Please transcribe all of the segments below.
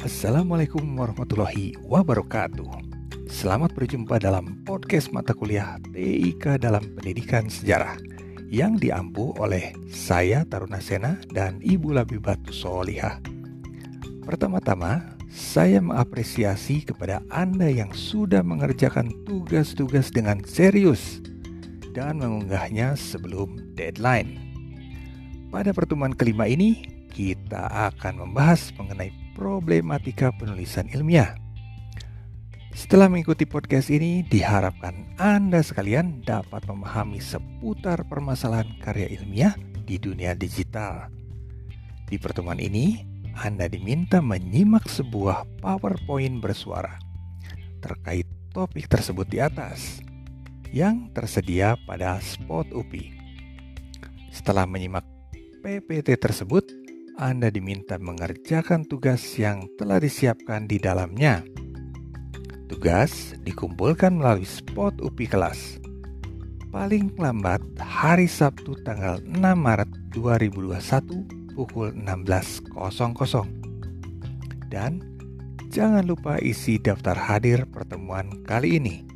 Assalamualaikum warahmatullahi wabarakatuh. Selamat berjumpa dalam podcast mata kuliah TIK dalam Pendidikan Sejarah yang diampu oleh saya Taruna Sena dan Ibu Labibatu Solihah. Pertama-tama, saya mengapresiasi kepada Anda yang sudah mengerjakan tugas-tugas dengan serius dan mengunggahnya sebelum deadline. Pada pertemuan kelima ini, kita akan membahas mengenai problematika penulisan ilmiah. Setelah mengikuti podcast ini, diharapkan Anda sekalian dapat memahami seputar permasalahan karya ilmiah di dunia digital. Di pertemuan ini, Anda diminta menyimak sebuah PowerPoint bersuara terkait topik tersebut di atas yang tersedia pada spot UPI. Setelah menyimak PPT tersebut, Anda diminta mengerjakan tugas yang telah disiapkan di dalamnya. Tugas dikumpulkan melalui spot UPI kelas. Paling lambat hari Sabtu tanggal 6 Maret 2021 pukul 16.00. Dan jangan lupa isi daftar hadir pertemuan kali ini.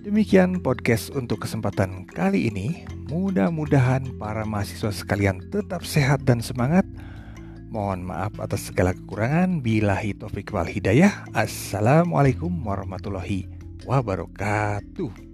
Demikian podcast untuk kesempatan kali ini. Mudah-mudahan para mahasiswa sekalian tetap sehat dan semangat. Mohon maaf atas segala kekurangan. Bila taufik wal hidayah. Assalamualaikum warahmatullahi wabarakatuh.